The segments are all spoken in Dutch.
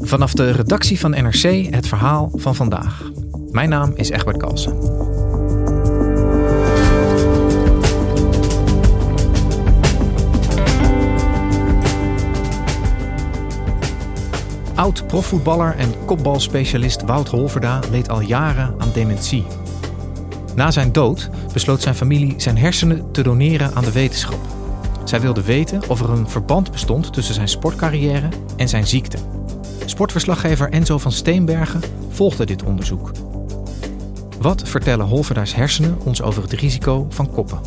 Vanaf de redactie van NRC het verhaal van vandaag. Mijn naam is Egbert Kalsen. Oud-profvoetballer en kopbalspecialist Wout Holverda leed al jaren aan dementie. Na zijn dood besloot zijn familie zijn hersenen te doneren aan de wetenschap. Zij wilde weten of er een verband bestond tussen zijn sportcarrière en zijn ziekte. Sportverslaggever Enzo van Steenbergen volgde dit onderzoek. Wat vertellen Holverda's hersenen ons over het risico van koppen?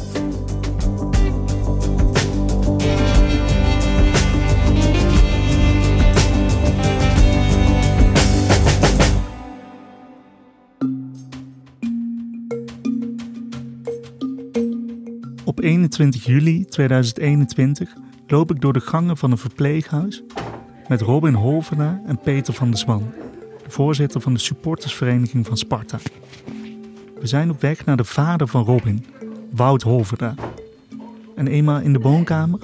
Op 21 juli 2021 loop ik door de gangen van een verpleeghuis met Robin Holverda en Peter van der Zwan, de voorzitter van de supportersvereniging van Sparta. We zijn op weg naar de vader van Robin, Wout Holverda. En eenmaal in de woonkamer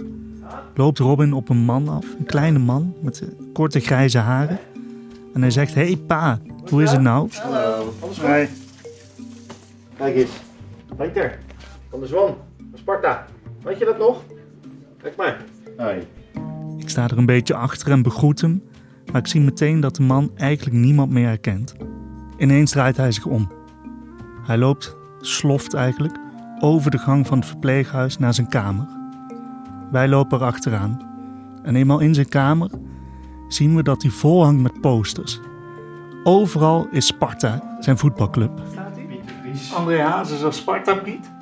loopt Robin op een man af, een kleine man met korte grijze haren. En hij zegt: Hey pa, hoe is het nou? Hallo, alles goed? Kijk eens. Peter, van de Zwan, Sparta. Weet je dat nog? Kijk maar. Hoi. Ik sta er een beetje achter en begroet hem, maar ik zie meteen dat de man eigenlijk niemand meer herkent. Ineens draait hij zich om. Hij loopt, sloft eigenlijk, over de gang van het verpleeghuis naar zijn kamer. Wij lopen er achteraan. En eenmaal in zijn kamer zien we dat hij vol hangt met posters. Overal is Sparta, zijn voetbalclub. André Hazes als Sparta Piet?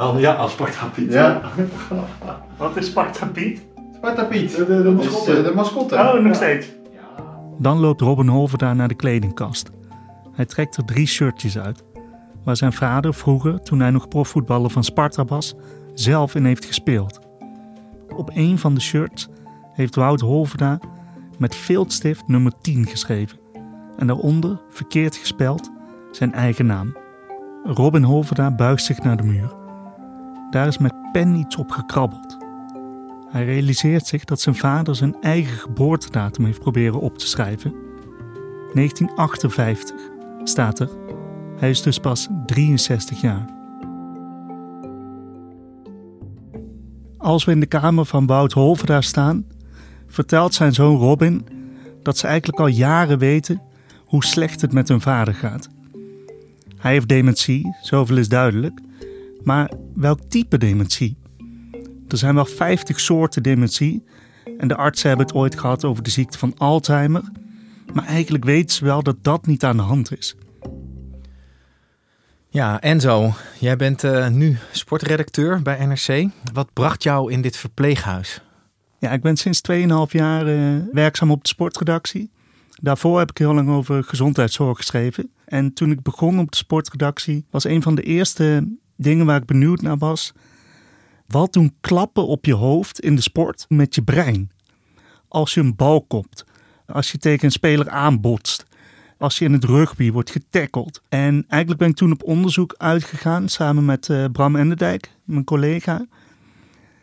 Oh ja, als Sparta Piet. Ja. Wat is Sparta Piet? Sparta Piet. De, de, de mascotte. De, de mascotte. Oh, nog steeds. Dan loopt Robin Holverda naar de kledingkast. Hij trekt er drie shirtjes uit. Waar zijn vader vroeger, toen hij nog profvoetballer van Sparta was, zelf in heeft gespeeld. Op een van de shirts heeft Wout Holverda met viltstift nummer 10 geschreven. En daaronder, verkeerd gespeld, zijn eigen naam. Robin Holverda buigt zich naar de muur. Daar is met pen iets op gekrabbeld. Hij realiseert zich dat zijn vader zijn eigen geboortedatum heeft proberen op te schrijven. 1958 staat er. Hij is dus pas 63 jaar. Als we in de kamer van Wout Holverda staan, vertelt zijn zoon Robin dat ze eigenlijk al jaren weten hoe slecht het met hun vader gaat. Hij heeft dementie, zoveel is duidelijk, maar welk type dementie? Er zijn wel 50 soorten dementie en de artsen hebben het ooit gehad over de ziekte van Alzheimer, maar eigenlijk weten ze wel dat dat niet aan de hand is. Ja, Enzo, jij bent eh, nu sportredacteur bij NRC. Wat bracht jou in dit verpleeghuis? Ja, ik ben sinds 2,5 jaar eh, werkzaam op de sportredactie. Daarvoor heb ik heel lang over gezondheidszorg geschreven. En toen ik begon op de sportredactie, was een van de eerste dingen waar ik benieuwd naar was. Wat doen klappen op je hoofd in de sport met je brein? Als je een bal kopt, als je tegen een speler aanbotst, als je in het rugby wordt getackeld. En eigenlijk ben ik toen op onderzoek uitgegaan samen met uh, Bram Enderdijk, mijn collega.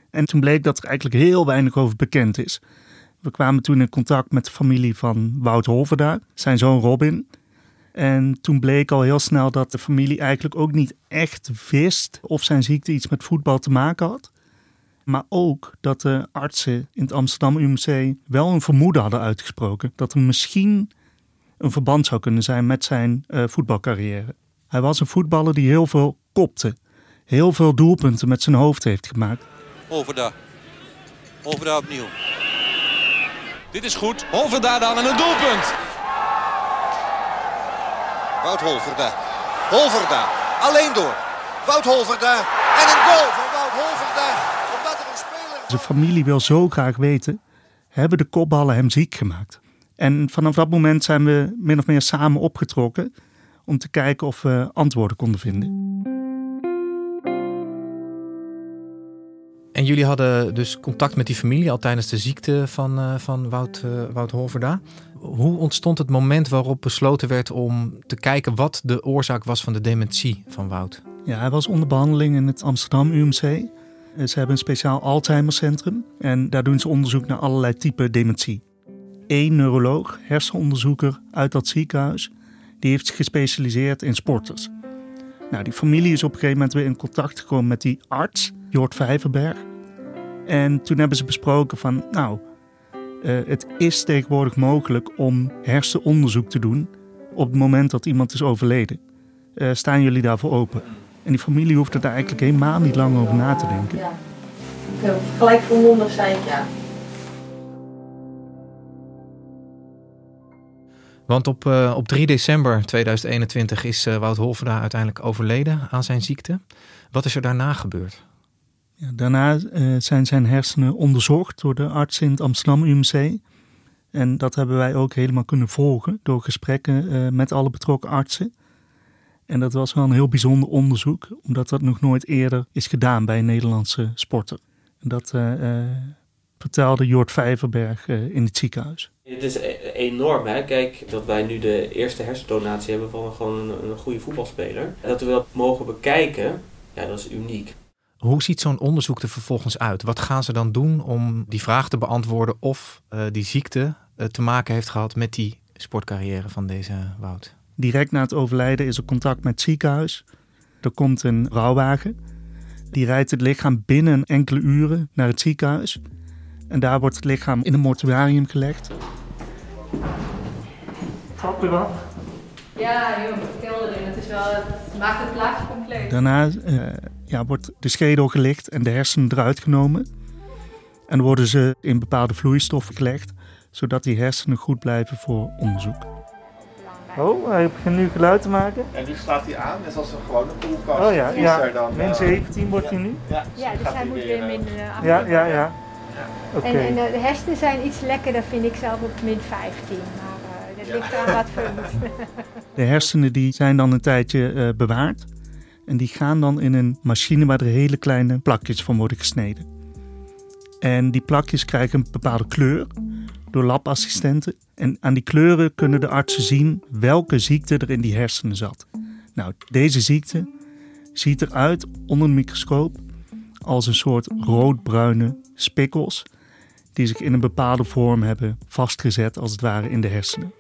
En toen bleek dat er eigenlijk heel weinig over bekend is. We kwamen toen in contact met de familie van Wout Holverda, zijn zoon Robin. En toen bleek al heel snel dat de familie eigenlijk ook niet echt wist of zijn ziekte iets met voetbal te maken had. Maar ook dat de artsen in het Amsterdam UMC wel een vermoeden hadden uitgesproken dat er misschien een verband zou kunnen zijn met zijn uh, voetbalcarrière. Hij was een voetballer die heel veel kopte, heel veel doelpunten met zijn hoofd heeft gemaakt. Overda. Overda opnieuw. Dit is goed. Holverda dan en een doelpunt. Wout Holverda. Holverda. Alleen door. Wout Holverda. En een goal van Wout Holverda. Omdat er een speler... Zijn familie wil zo graag weten, hebben de kopballen hem ziek gemaakt? En vanaf dat moment zijn we min of meer samen opgetrokken om te kijken of we antwoorden konden vinden. En jullie hadden dus contact met die familie al tijdens de ziekte van, uh, van Wout, uh, Wout Holverda. Hoe ontstond het moment waarop besloten werd om te kijken wat de oorzaak was van de dementie van Wout? Ja, hij was onder behandeling in het Amsterdam UMC. Ze hebben een speciaal Alzheimercentrum en daar doen ze onderzoek naar allerlei typen dementie. één neuroloog, hersenonderzoeker uit dat ziekenhuis. Die heeft gespecialiseerd in sporters. Nou, die familie is op een gegeven moment weer in contact gekomen met die arts, Jort Vijverberg. En toen hebben ze besproken van, nou, uh, het is tegenwoordig mogelijk om hersenonderzoek te doen op het moment dat iemand is overleden. Uh, staan jullie daarvoor open? En die familie hoeft er daar eigenlijk helemaal niet lang over na te denken. Ja. Gelijk verwonderd zijn, ja. Want op, uh, op 3 december 2021 is uh, Wout Holverda uiteindelijk overleden aan zijn ziekte. Wat is er daarna gebeurd? Ja, daarna uh, zijn zijn hersenen onderzocht door de arts in het Amsterdam UMC. En dat hebben wij ook helemaal kunnen volgen door gesprekken met alle betrokken artsen. En dat was wel een heel bijzonder onderzoek, omdat dat nog nooit eerder is gedaan bij een Nederlandse sporter. Dat vertelde Jort Vijverberg in het ziekenhuis. Het is e-, enorm, hè? Kijk, dat wij nu de eerste hersendonatie hebben van gewoon een, een goede voetbalspeler. Dat we dat mogen bekijken, ja, dat is uniek. Hoe ziet zo'n onderzoek er vervolgens uit? Wat gaan ze dan doen om die vraag te beantwoorden of uh, die ziekte uh, te maken heeft gehad met die sportcarrière van deze Wout? Direct na het overlijden is er contact met het ziekenhuis. Er komt een rouwwagen. Die rijdt het lichaam binnen enkele uren naar het ziekenhuis. En daar wordt het lichaam in een mortuarium gelegd. Trap weer af. Ja, joh, kelder in. Het, is wel, het maakt het plaatje compleet. Daarna uh, ja, wordt de schedel gelicht en de hersenen eruit genomen. En worden ze in bepaalde vloeistoffen gelegd, zodat die hersenen goed blijven voor onderzoek. Oh, hij begint nu geluid te maken. En die slaat hij aan, net als een gewone koelkast. Oh ja, ja. Dan, min 17 uh, wordt hij nu. Ja, ja dus hij moet weer min uh, Ja, ja, ja. Okay. En, en, de hersenen zijn iets lekkerder, vind ik zelf, op min 15. Maar uh, dat ligt aan wat voor De hersenen die zijn dan een tijdje uh, bewaard. En die gaan dan in een machine waar er hele kleine plakjes van worden gesneden. En die plakjes krijgen een bepaalde kleur door labassistenten. En aan die kleuren kunnen de artsen zien welke ziekte er in die hersenen zat. Nou, deze ziekte ziet eruit onder een microscoop als een soort roodbruine spikkels die zich in een bepaalde vorm hebben vastgezet, als het ware, in de hersenen.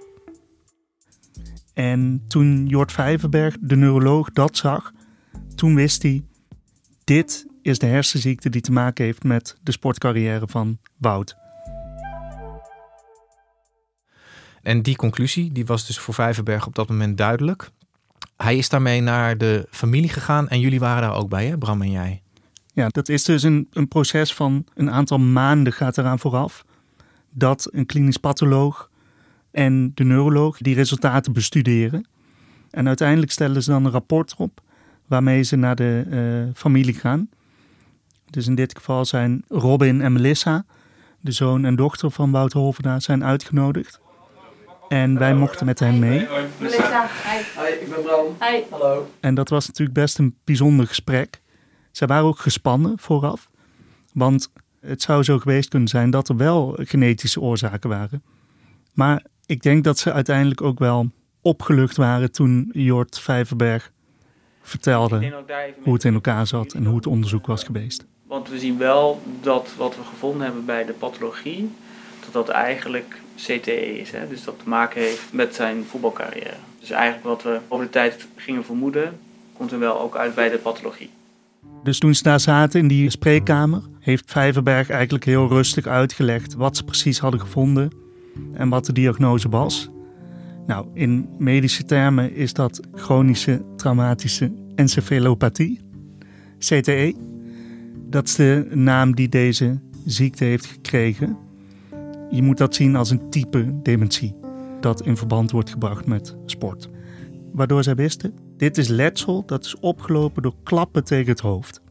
En toen Jort Vijverberg, de neuroloog, dat zag, toen wist hij: dit is de hersenziekte die te maken heeft met de sportcarrière van Wout. En die conclusie die was dus voor Vijverberg op dat moment duidelijk. Hij is daarmee naar de familie gegaan en jullie waren daar ook bij, hè, Bram en jij? Ja, dat is dus een, een proces van een aantal maanden gaat eraan vooraf. Dat een klinisch patholoog en de neuroloog die resultaten bestuderen. En uiteindelijk stellen ze dan een rapport op waarmee ze naar de uh, familie gaan. Dus in dit geval zijn Robin en Melissa, de zoon en dochter van Wout Holverda, zijn uitgenodigd. En wij mochten met hen mee. Melissa, hi. Hi, ik ben Bram. Hi. Hallo. En dat was natuurlijk best een bijzonder gesprek. Zij waren ook gespannen vooraf. Want het zou zo geweest kunnen zijn dat er wel genetische oorzaken waren. Maar ik denk dat ze uiteindelijk ook wel opgelucht waren toen Jort Vijverberg vertelde hoe het in elkaar zat en hoe het onderzoek was geweest. Want we zien wel dat wat we gevonden hebben bij de pathologie, dat dat eigenlijk CTE is. Hè? Dus dat te maken heeft met zijn voetbalcarrière. Dus eigenlijk wat we over de tijd gingen vermoeden, komt er wel ook uit bij de pathologie. Dus toen ze daar zaten in die spreekkamer, heeft Vijverberg eigenlijk heel rustig uitgelegd wat ze precies hadden gevonden en wat de diagnose was. Nou, in medische termen is dat chronische traumatische encefalopathie, CTE. Dat is de naam die deze ziekte heeft gekregen. Je moet dat zien als een type dementie dat in verband wordt gebracht met sport. Waardoor zij wisten, dit is letsel dat is opgelopen door klappen tegen het hoofd.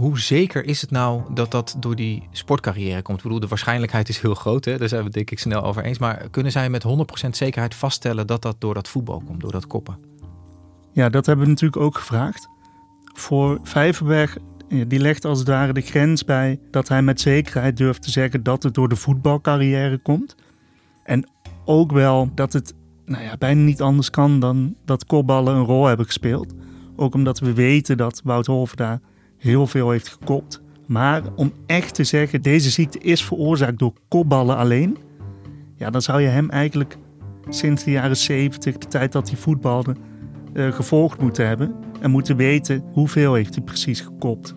Hoe zeker is het nou dat dat door die sportcarrière komt? Ik bedoel, de waarschijnlijkheid is heel groot, hè? daar zijn we het denk ik snel over eens. Maar kunnen zij met 100% zekerheid vaststellen dat dat door dat voetbal komt, door dat koppen? Ja, dat hebben we natuurlijk ook gevraagd. Voor Vijverberg, die legt als het ware de grens bij dat hij met zekerheid durft te zeggen dat het door de voetbalcarrière komt. En ook wel dat het nou ja, bijna niet anders kan dan dat kopballen een rol hebben gespeeld. Ook omdat we weten dat Wout Holverda heel veel heeft gekopt. Maar om echt te zeggen, deze ziekte is veroorzaakt door kopballen alleen. Ja, dan zou je hem eigenlijk sinds de jaren 70, de tijd dat hij voetbalde, uh, gevolgd moeten hebben. En moeten weten hoeveel heeft hij precies gekopt.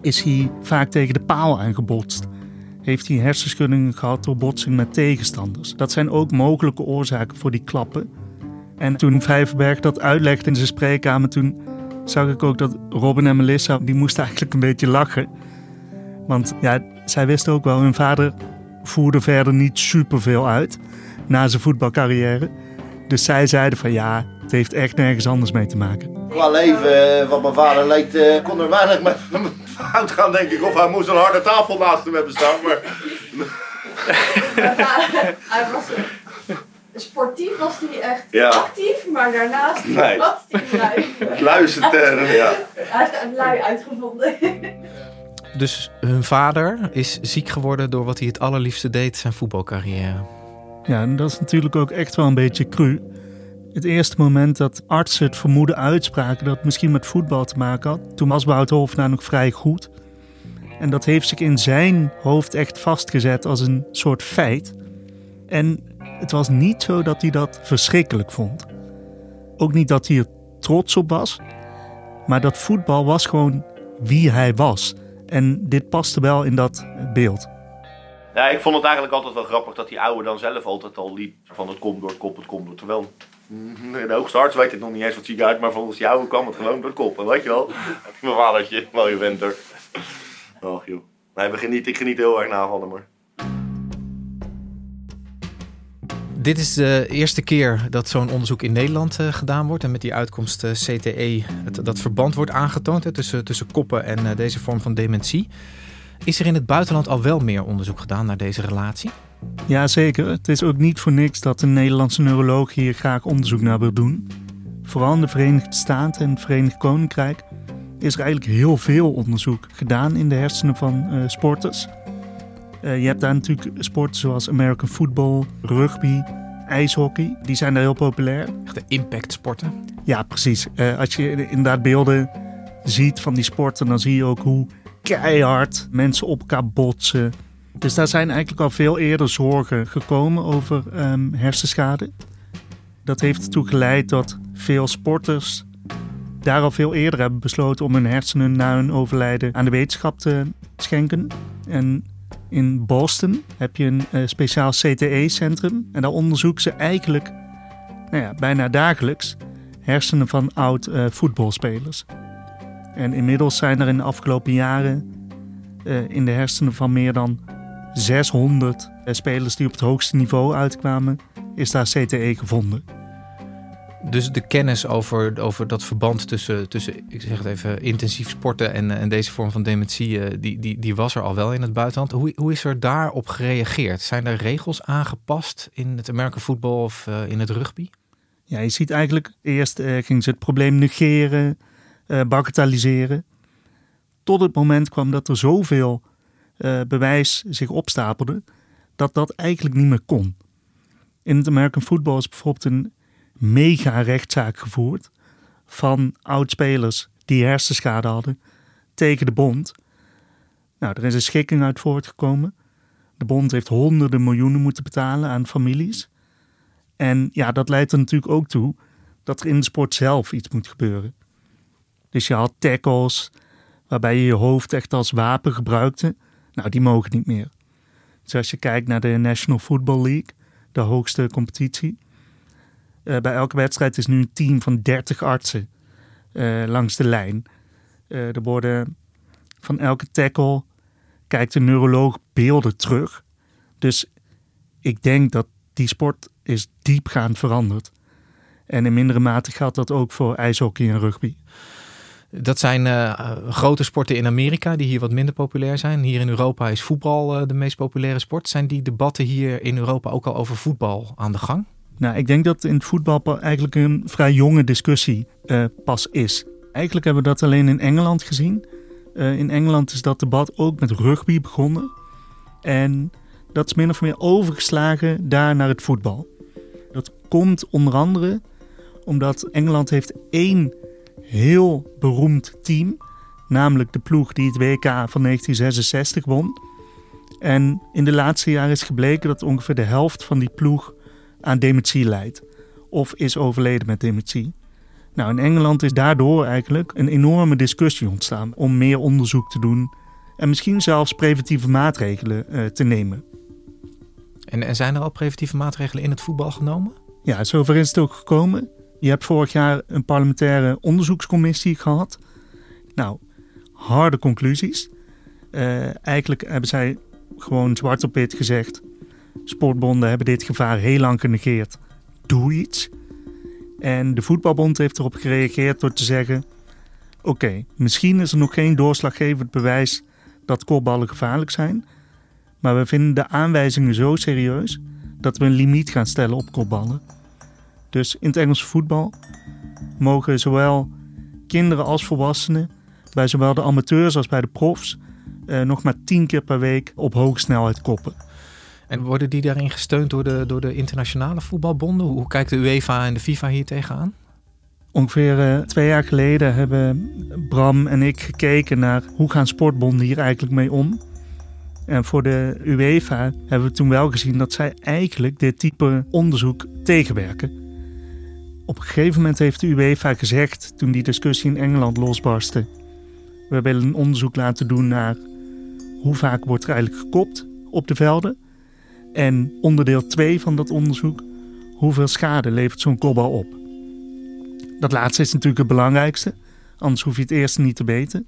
Is hij vaak tegen de paal aangebotst? Heeft hij hersenschuddingen gehad door botsing met tegenstanders? Dat zijn ook mogelijke oorzaken voor die klappen. En toen Vijverberg dat uitlegde in zijn spreekkamer, toen zag ik ook dat Robin en Melissa, die moesten eigenlijk een beetje lachen. Want ja, zij wisten ook wel, hun vader voerde verder niet superveel uit na zijn voetbalcarrière. Dus zij zeiden van ja, het heeft echt nergens anders mee te maken. Qua leven, eh, wat mijn vader leek, eh, kon er weinig met fout gaan, denk ik. Of hij moest een harde tafel naast hem hebben staan. Maar... hij was sportief was hij echt actief, maar daarnaast nee. was hij lui. Luister, ja. Hij heeft een lui uitgevonden. Dus hun vader is ziek geworden door wat hij het allerliefste deed, zijn voetbalcarrière. Ja, en dat is natuurlijk ook echt wel een beetje cru. Het eerste moment dat artsen het vermoeden uitspraken dat het misschien met voetbal te maken had, toen was Wout Hofnaar nog vrij goed. En dat heeft zich in zijn hoofd echt vastgezet als een soort feit. En het was niet zo dat hij dat verschrikkelijk vond. Ook niet dat hij er trots op was, maar dat voetbal was gewoon wie hij was. En dit paste wel in dat beeld. Ja, ik vond het eigenlijk altijd wel grappig dat die oude dan zelf altijd al liep van het komt door het kop, het komt door. Terwijl de hoogste arts weet het nog niet eens wat zie uit, maar volgens die oude kwam het gewoon door het kop. En weet je wel, mijn vadertje, mooie venter. Och joh. Nee, we genieten, ik geniet heel erg na van hem hoor. Dit is de eerste keer dat zo'n onderzoek in Nederland uh, gedaan wordt. En met die uitkomst uh, CTE dat verband wordt aangetoond tussen, tussen koppen en uh, deze vorm van dementie. Is er in het buitenland al wel meer onderzoek gedaan naar deze relatie? Ja, zeker. Het is ook niet voor niks dat een Nederlandse neuroloog hier graag onderzoek naar wil doen. Vooral in de Verenigde Staten en het Verenigd Koninkrijk is er eigenlijk heel veel onderzoek gedaan in de hersenen van sporters. Uh, je hebt daar natuurlijk sporten zoals American football, rugby, ijshockey. Die zijn daar heel populair. Echte impactsporten. Ja, precies. Uh, als je inderdaad beelden ziet van die sporten, dan zie je ook hoe keihard mensen op elkaar botsen. Dus daar zijn eigenlijk al veel eerder zorgen gekomen over um, hersenschade. Dat heeft ertoe geleid dat veel sporters daar al veel eerder hebben besloten om hun hersenen na hun overlijden aan de wetenschap te schenken. En in Boston heb je een uh, speciaal CTE-centrum. En daar onderzoeken ze eigenlijk nou ja, bijna dagelijks hersenen van oud uh, voetbalspelers. En inmiddels zijn er in de afgelopen jaren uh, in de hersenen van meer dan 600 spelers die op het hoogste niveau uitkwamen, is daar CTE gevonden. Dus de kennis over, over dat verband tussen, tussen, ik zeg het even, intensief sporten en, en deze vorm van dementie, eh, die, die, die was er al wel in het buitenland. Hoe, hoe is er daarop gereageerd? Zijn er regels aangepast in het American football of uh, in het rugby? Ja, je ziet eigenlijk, eerst uh, ging ze het probleem negeren, uh, bagatelliseren. Tot het moment kwam dat er zoveel bewijs zich opstapelde, dat dat eigenlijk niet meer kon. In het American football is bijvoorbeeld een mega rechtszaak gevoerd van oudspelers die hersenschade hadden tegen de bond. Nou, er is een schikking uit voortgekomen. De bond heeft honderden miljoenen moeten betalen aan families. En ja, dat leidt er natuurlijk ook toe dat er in de sport zelf iets moet gebeuren. Dus je had tackles waarbij je je hoofd echt als wapen gebruikte. Nou, die mogen niet meer. Dus als je kijkt naar de National Football League, de hoogste competitie, uh, bij elke wedstrijd is nu een team van 30 artsen uh, langs de lijn. Uh, er worden van elke tackle kijkt de neuroloog beelden terug. Dus ik denk dat die sport is diepgaand veranderd. En in mindere mate geldt dat ook voor ijshockey en rugby. Dat zijn grote sporten in Amerika die hier wat minder populair zijn. Hier in Europa is voetbal de meest populaire sport. Zijn die debatten hier in Europa ook al over voetbal aan de gang? Nou, ik denk dat in het voetbal eigenlijk een vrij jonge discussie uh, pas is. Eigenlijk hebben we dat alleen in Engeland gezien. Uh, in Engeland is dat debat ook met rugby begonnen. En dat is min of meer overgeslagen daar naar het voetbal. Dat komt onder andere omdat Engeland heeft één heel beroemd team. Namelijk de ploeg die het WK van 1966 won. En in de laatste jaren is gebleken dat ongeveer de helft van die ploeg aan dementie leidt. Of is overleden met dementie. Nou, in Engeland is daardoor eigenlijk een enorme discussie ontstaan om meer onderzoek te doen en misschien zelfs preventieve maatregelen uh, te nemen. En, en zijn er al preventieve maatregelen in het voetbal genomen? Ja, zover is het ook gekomen. Je hebt vorig jaar een parlementaire onderzoekscommissie gehad. Nou, harde conclusies. Uh, eigenlijk hebben zij gewoon zwart op wit gezegd: sportbonden hebben dit gevaar heel lang genegeerd. Doe iets. En de voetbalbond heeft erop gereageerd door te zeggen: Oké, misschien is er nog geen doorslaggevend bewijs dat kopballen gevaarlijk zijn. Maar we vinden de aanwijzingen zo serieus dat we een limiet gaan stellen op kopballen. Dus in het Engelse voetbal mogen zowel kinderen als volwassenen, bij zowel de amateurs als bij de profs, eh, nog maar tien keer per week op hoge snelheid koppen. En worden die daarin gesteund door de, door de internationale voetbalbonden? Hoe kijkt de UEFA en de FIFA hier tegenaan? Ongeveer uh, twee jaar geleden hebben Bram en ik gekeken naar hoe gaan sportbonden hier eigenlijk mee om. En voor de UEFA hebben we toen wel gezien dat zij eigenlijk dit type onderzoek tegenwerken. Op een gegeven moment heeft de UEFA gezegd, toen die discussie in Engeland losbarstte, we willen een onderzoek laten doen naar hoe vaak wordt er eigenlijk gekopt op de velden. En onderdeel 2 van dat onderzoek, hoeveel schade levert zo'n kopbal op. Dat laatste is natuurlijk het belangrijkste, anders hoef je het eerste niet te weten.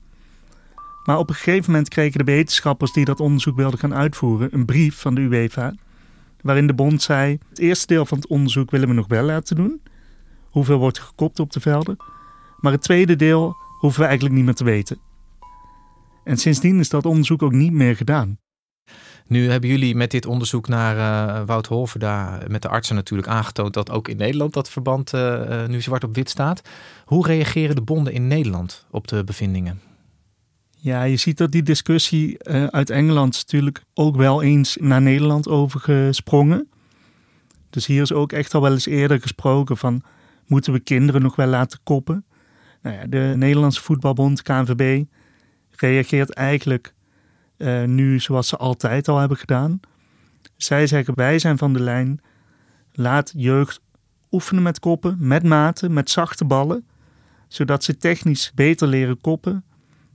Maar op een gegeven moment kregen de wetenschappers die dat onderzoek wilden gaan uitvoeren een brief van de UEFA, waarin de bond zei: het eerste deel van het onderzoek willen we nog wel laten doen. Hoeveel wordt gekopt op de velden? Maar het tweede deel hoeven we eigenlijk niet meer te weten. En sindsdien is dat onderzoek ook niet meer gedaan. Nu hebben jullie met dit onderzoek naar uh, Wout Holverda met de artsen natuurlijk aangetoond dat ook in Nederland dat verband uh, nu zwart op wit staat. Hoe reageren de bonden in Nederland op de bevindingen? Ja, je ziet dat die discussie uit Engeland natuurlijk ook wel eens naar Nederland overgesprongen. Dus hier is ook echt al wel eens eerder gesproken van moeten we kinderen nog wel laten koppen? Nou ja, de Nederlandse voetbalbond, KNVB, reageert eigenlijk uh, nu zoals ze altijd al hebben gedaan. Zij zeggen wij zijn van de lijn, laat jeugd oefenen met koppen, met maten, met zachte ballen, zodat ze technisch beter leren koppen,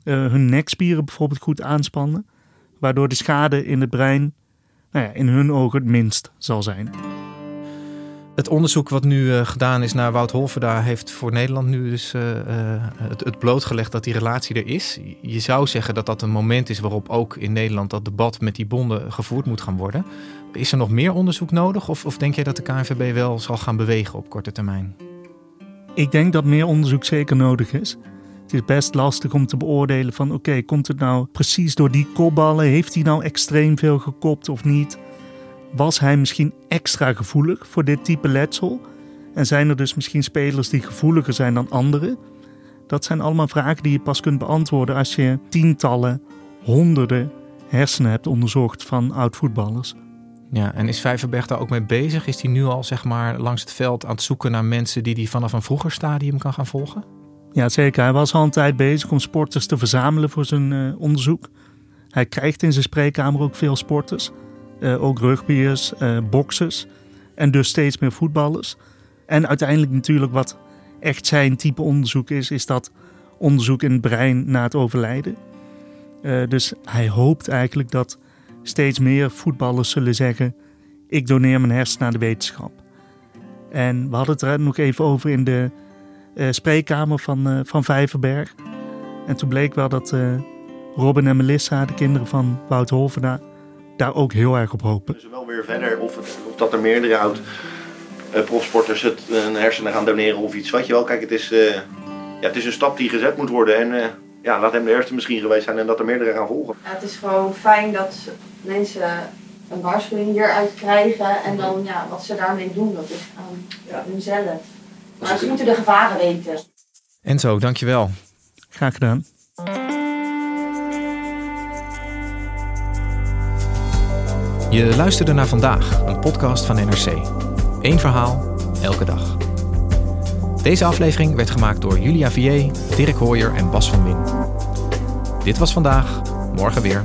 uh, hun nekspieren bijvoorbeeld goed aanspannen, waardoor de schade in het brein nou ja, in hun ogen het minst zal zijn. Het onderzoek wat nu uh, gedaan is naar Wout Holverda heeft voor Nederland nu dus uh, uh, het, het, blootgelegd dat die relatie er is. Je zou zeggen dat dat een moment is waarop ook in Nederland dat debat met die bonden gevoerd moet gaan worden. Is er nog meer onderzoek nodig of, of denk jij dat de KNVB wel zal gaan bewegen op korte termijn? Ik denk dat meer onderzoek zeker nodig is. Het is best lastig om te beoordelen van oké, komt het nou precies door die kopballen? Heeft hij nou extreem veel gekopt of niet? Was hij misschien extra gevoelig voor dit type letsel? En zijn er dus misschien spelers die gevoeliger zijn dan anderen? Dat zijn allemaal vragen die je pas kunt beantwoorden als je tientallen, honderden hersenen hebt onderzocht van oud-voetballers. Ja, en is Vijverberg daar ook mee bezig? Is hij nu al zeg maar langs het veld aan het zoeken naar mensen die hij vanaf een vroeger stadium kan gaan volgen? Ja, zeker. Hij was al een tijd bezig om sporters te verzamelen voor zijn uh, onderzoek. Hij krijgt in zijn spreekkamer ook veel sporters. Uh, ook rugbyers, uh, boxers en dus steeds meer voetballers. En uiteindelijk natuurlijk wat echt zijn type onderzoek is, is dat onderzoek in het brein na het overlijden. Uh, dus hij hoopt eigenlijk dat steeds meer voetballers zullen zeggen: Ik doneer mijn hersenen aan de wetenschap. En we hadden het er nog even over in de spreekkamer van, van Vijverberg. En toen bleek wel dat Robin en Melissa, de kinderen van Wout daar ook heel erg op hopen. Dus wel weer verder of, het, of dat er meerdere oud uh, profsporters het een hersenen gaan doneren of iets. Weet je wel, kijk, het is, uh, ja, het is een stap die gezet moet worden. En uh, ja, laat hem de eerste misschien geweest zijn en dat er meerdere gaan volgen. Ja, het is gewoon fijn dat mensen een waarschuwing hieruit krijgen. En dan ja, wat ze daarmee doen, dat is aan ja. hunzelf. Maar ze moeten de gevaren weten. Enzo, dankjewel. Graag gedaan. Je luisterde naar vandaag, een podcast van NRC. Eén verhaal, elke dag. Deze aflevering werd gemaakt door Julia Vier, Dirk Hooyer en Bas van Win. Dit was vandaag, morgen weer.